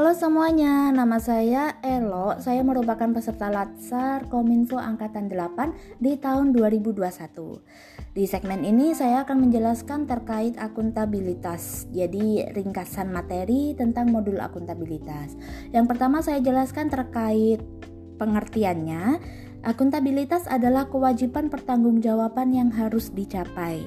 Halo semuanya, nama saya Elo. Saya merupakan peserta Latsar Kominfo Angkatan 8 di tahun 2021. Di segmen ini saya akan menjelaskan terkait akuntabilitas. Jadi ringkasan materi tentang modul akuntabilitas. Yang pertama saya jelaskan terkait pengertiannya. Akuntabilitas adalah kewajiban pertanggungjawaban yang harus dicapai.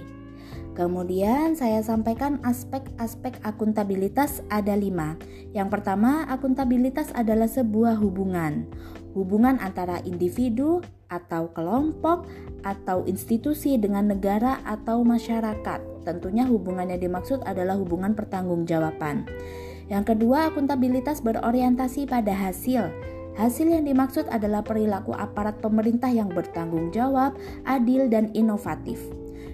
Kemudian saya sampaikan aspek-aspek akuntabilitas ada lima. Yang pertama, akuntabilitas adalah sebuah hubungan. Hubungan antara individu atau kelompok atau institusi dengan negara atau masyarakat. Tentunya hubungan yang dimaksud adalah hubungan pertanggungjawaban. Yang kedua, akuntabilitas berorientasi pada hasil. Hasil yang dimaksud adalah perilaku aparat pemerintah yang bertanggung jawab, adil, dan inovatif.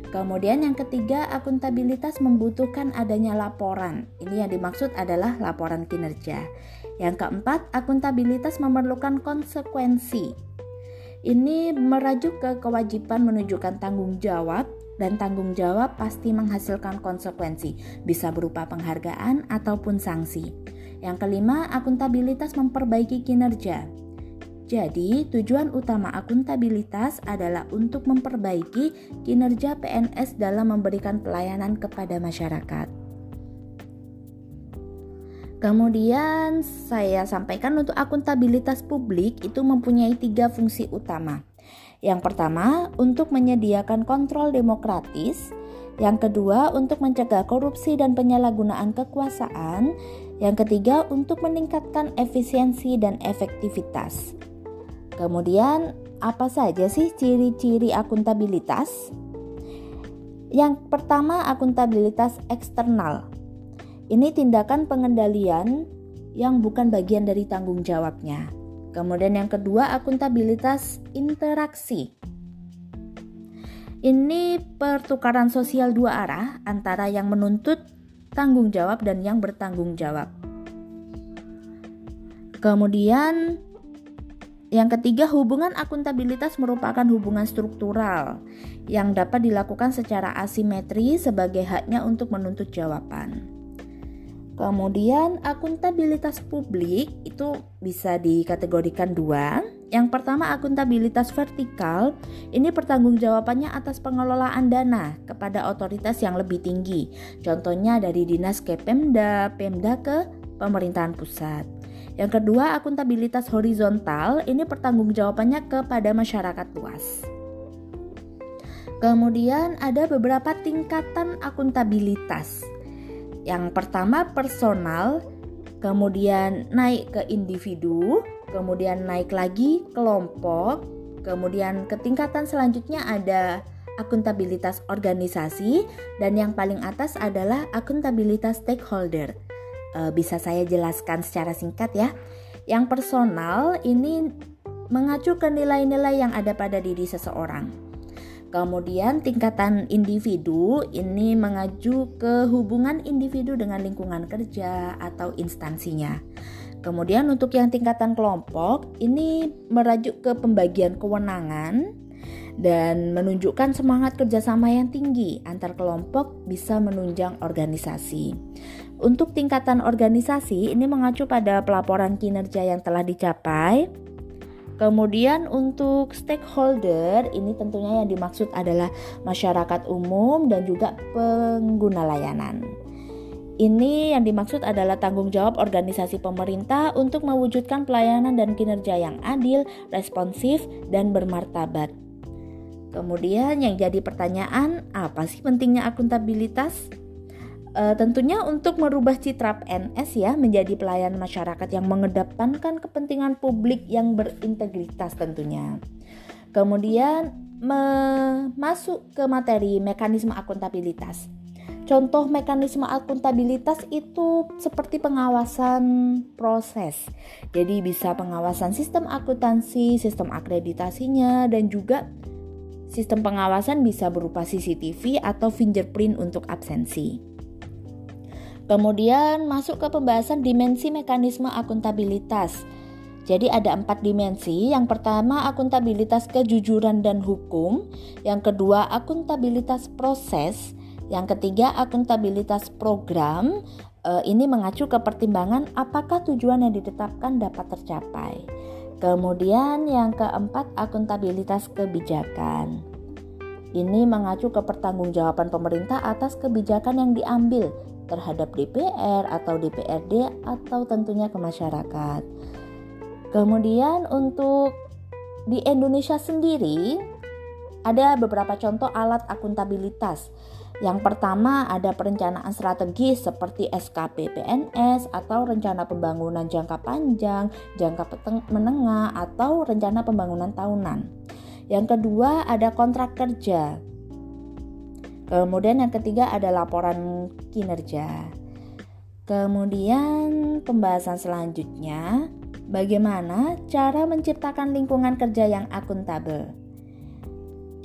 Kemudian yang ketiga, akuntabilitas membutuhkan adanya laporan. Ini yang dimaksud adalah laporan kinerja. Yang keempat, akuntabilitas memerlukan konsekuensi. Ini merajuk ke kewajiban menunjukkan tanggung jawab dan tanggung jawab pasti menghasilkan konsekuensi, bisa berupa penghargaan ataupun sanksi. Yang kelima, akuntabilitas memperbaiki kinerja. Jadi, tujuan utama akuntabilitas adalah untuk memperbaiki kinerja PNS dalam memberikan pelayanan kepada masyarakat. Kemudian saya sampaikan untuk akuntabilitas publik itu mempunyai tiga fungsi utama. Yang pertama, untuk menyediakan kontrol demokratis. Yang kedua, untuk mencegah korupsi dan penyalahgunaan kekuasaan. Yang ketiga, untuk meningkatkan efisiensi dan efektivitas. Kemudian, apa saja sih ciri-ciri akuntabilitas? Yang pertama, akuntabilitas eksternal. Ini tindakan pengendalian yang bukan bagian dari tanggung jawabnya. Kemudian yang kedua, akuntabilitas interaksi. Ini pertukaran sosial dua arah antara yang menuntut tanggung jawab dan yang bertanggung jawab. Kemudian yang ketiga, hubungan akuntabilitas merupakan hubungan struktural yang dapat dilakukan secara asimetri sebagai haknya untuk menuntut jawaban. Kemudian, akuntabilitas publik itu bisa dikategorikan dua. Yang pertama, akuntabilitas vertikal. Ini pertanggungjawabannya atas pengelolaan dana kepada otoritas yang lebih tinggi. Contohnya dari dinas ke Pemda, Pemda ke pemerintahan pusat. Yang kedua, akuntabilitas horizontal ini pertanggungjawabannya kepada masyarakat luas. Kemudian ada beberapa tingkatan akuntabilitas. Yang pertama personal, kemudian naik ke individu, kemudian naik lagi kelompok, kemudian ke tingkatan selanjutnya ada akuntabilitas organisasi dan yang paling atas adalah akuntabilitas stakeholder e, bisa saya jelaskan secara singkat ya. Yang personal ini mengacu ke nilai-nilai yang ada pada diri seseorang. Kemudian tingkatan individu ini mengacu ke hubungan individu dengan lingkungan kerja atau instansinya. Kemudian untuk yang tingkatan kelompok ini merajuk ke pembagian kewenangan dan menunjukkan semangat kerjasama yang tinggi antar kelompok bisa menunjang organisasi. Untuk tingkatan organisasi ini mengacu pada pelaporan kinerja yang telah dicapai. Kemudian untuk stakeholder ini tentunya yang dimaksud adalah masyarakat umum dan juga pengguna layanan. Ini yang dimaksud adalah tanggung jawab organisasi pemerintah untuk mewujudkan pelayanan dan kinerja yang adil, responsif, dan bermartabat. Kemudian yang jadi pertanyaan, apa sih pentingnya akuntabilitas? E, tentunya untuk merubah citra PNS ya menjadi pelayan masyarakat yang mengedepankan kepentingan publik yang berintegritas tentunya. Kemudian masuk ke materi mekanisme akuntabilitas. Contoh mekanisme akuntabilitas itu seperti pengawasan proses. Jadi bisa pengawasan sistem akuntansi, sistem akreditasinya dan juga sistem pengawasan bisa berupa CCTV atau fingerprint untuk absensi. Kemudian masuk ke pembahasan dimensi mekanisme akuntabilitas. Jadi ada empat dimensi. Yang pertama akuntabilitas kejujuran dan hukum. Yang kedua akuntabilitas proses. Yang ketiga akuntabilitas program. E, ini mengacu ke pertimbangan apakah tujuan yang ditetapkan dapat tercapai. Kemudian yang keempat, akuntabilitas kebijakan. Ini mengacu ke pertanggungjawaban pemerintah atas kebijakan yang diambil terhadap DPR atau DPRD atau tentunya ke masyarakat. Kemudian untuk di Indonesia sendiri ada beberapa contoh alat akuntabilitas yang pertama ada perencanaan strategis seperti SKP PNS atau rencana pembangunan jangka panjang, jangka menengah atau rencana pembangunan tahunan. Yang kedua ada kontrak kerja. Kemudian yang ketiga ada laporan kinerja. Kemudian pembahasan selanjutnya bagaimana cara menciptakan lingkungan kerja yang akuntabel.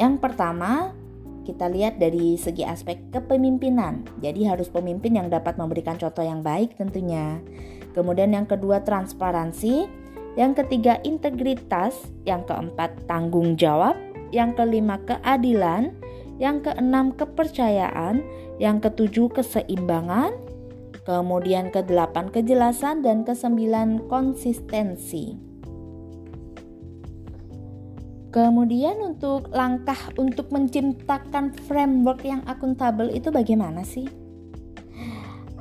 Yang pertama, kita lihat dari segi aspek kepemimpinan. Jadi harus pemimpin yang dapat memberikan contoh yang baik tentunya. Kemudian yang kedua transparansi, yang ketiga integritas, yang keempat tanggung jawab, yang kelima keadilan, yang keenam kepercayaan, yang ketujuh keseimbangan, kemudian kedelapan kejelasan dan kesembilan konsistensi. Kemudian untuk langkah untuk menciptakan framework yang akuntabel itu bagaimana sih?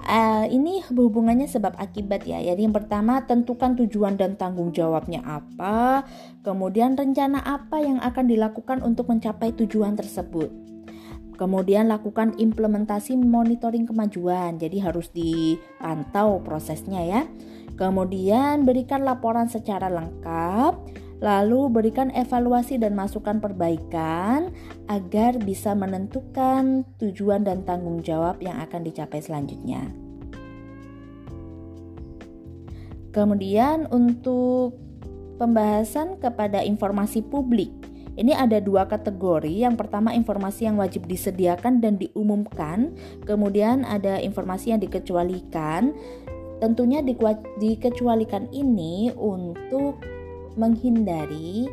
Uh, ini hubungannya sebab akibat ya. Jadi yang pertama tentukan tujuan dan tanggung jawabnya apa, kemudian rencana apa yang akan dilakukan untuk mencapai tujuan tersebut. Kemudian lakukan implementasi monitoring kemajuan. Jadi harus dipantau prosesnya ya. Kemudian berikan laporan secara lengkap lalu berikan evaluasi dan masukan perbaikan agar bisa menentukan tujuan dan tanggung jawab yang akan dicapai selanjutnya. Kemudian untuk pembahasan kepada informasi publik. Ini ada dua kategori. Yang pertama informasi yang wajib disediakan dan diumumkan, kemudian ada informasi yang dikecualikan. Tentunya dikecualikan ini untuk menghindari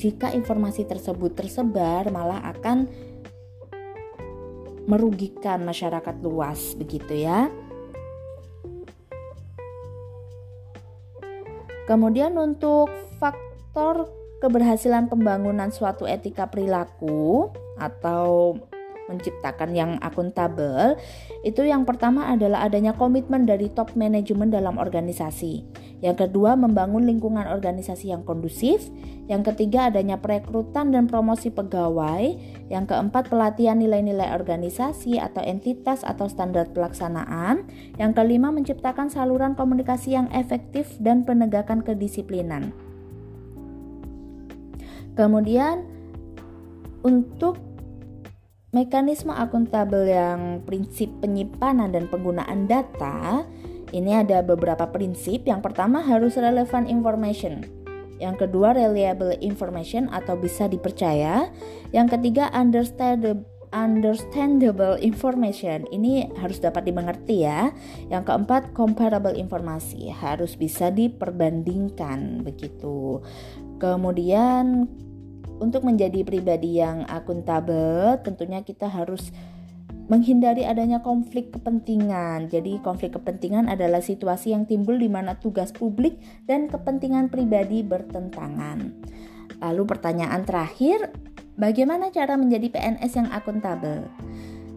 jika informasi tersebut tersebar malah akan merugikan masyarakat luas begitu ya. Kemudian untuk faktor keberhasilan pembangunan suatu etika perilaku atau menciptakan yang akuntabel itu yang pertama adalah adanya komitmen dari top manajemen dalam organisasi. Yang kedua, membangun lingkungan organisasi yang kondusif. Yang ketiga, adanya perekrutan dan promosi pegawai. Yang keempat, pelatihan nilai-nilai organisasi atau entitas atau standar pelaksanaan. Yang kelima, menciptakan saluran komunikasi yang efektif dan penegakan kedisiplinan. Kemudian, untuk mekanisme akuntabel yang prinsip penyimpanan dan penggunaan data ini ada beberapa prinsip. Yang pertama harus relevant information. Yang kedua reliable information atau bisa dipercaya. Yang ketiga understandable information ini harus dapat dimengerti ya. Yang keempat comparable informasi harus bisa diperbandingkan begitu. Kemudian untuk menjadi pribadi yang akuntabel tentunya kita harus menghindari adanya konflik kepentingan. Jadi, konflik kepentingan adalah situasi yang timbul di mana tugas publik dan kepentingan pribadi bertentangan. Lalu, pertanyaan terakhir, bagaimana cara menjadi PNS yang akuntabel?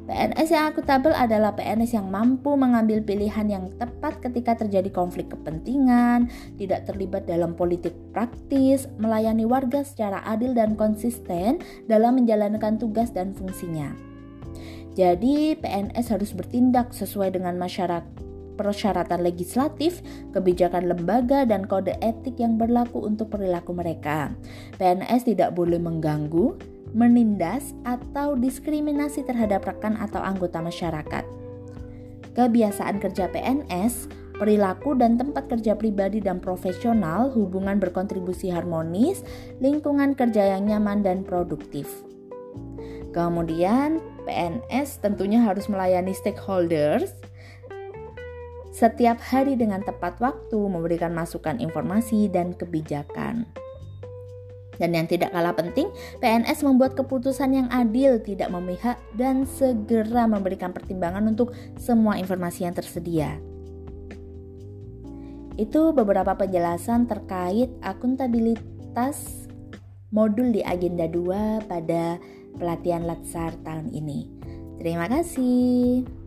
PNS yang akuntabel adalah PNS yang mampu mengambil pilihan yang tepat ketika terjadi konflik kepentingan, tidak terlibat dalam politik praktis, melayani warga secara adil dan konsisten dalam menjalankan tugas dan fungsinya. Jadi PNS harus bertindak sesuai dengan masyarakat persyaratan legislatif, kebijakan lembaga, dan kode etik yang berlaku untuk perilaku mereka. PNS tidak boleh mengganggu, menindas, atau diskriminasi terhadap rekan atau anggota masyarakat. Kebiasaan kerja PNS, perilaku dan tempat kerja pribadi dan profesional, hubungan berkontribusi harmonis, lingkungan kerja yang nyaman dan produktif. Kemudian, PNS tentunya harus melayani stakeholders setiap hari dengan tepat waktu, memberikan masukan informasi dan kebijakan. Dan yang tidak kalah penting, PNS membuat keputusan yang adil, tidak memihak, dan segera memberikan pertimbangan untuk semua informasi yang tersedia. Itu beberapa penjelasan terkait akuntabilitas modul di agenda 2 pada pelatihan Latsar tahun ini. Terima kasih.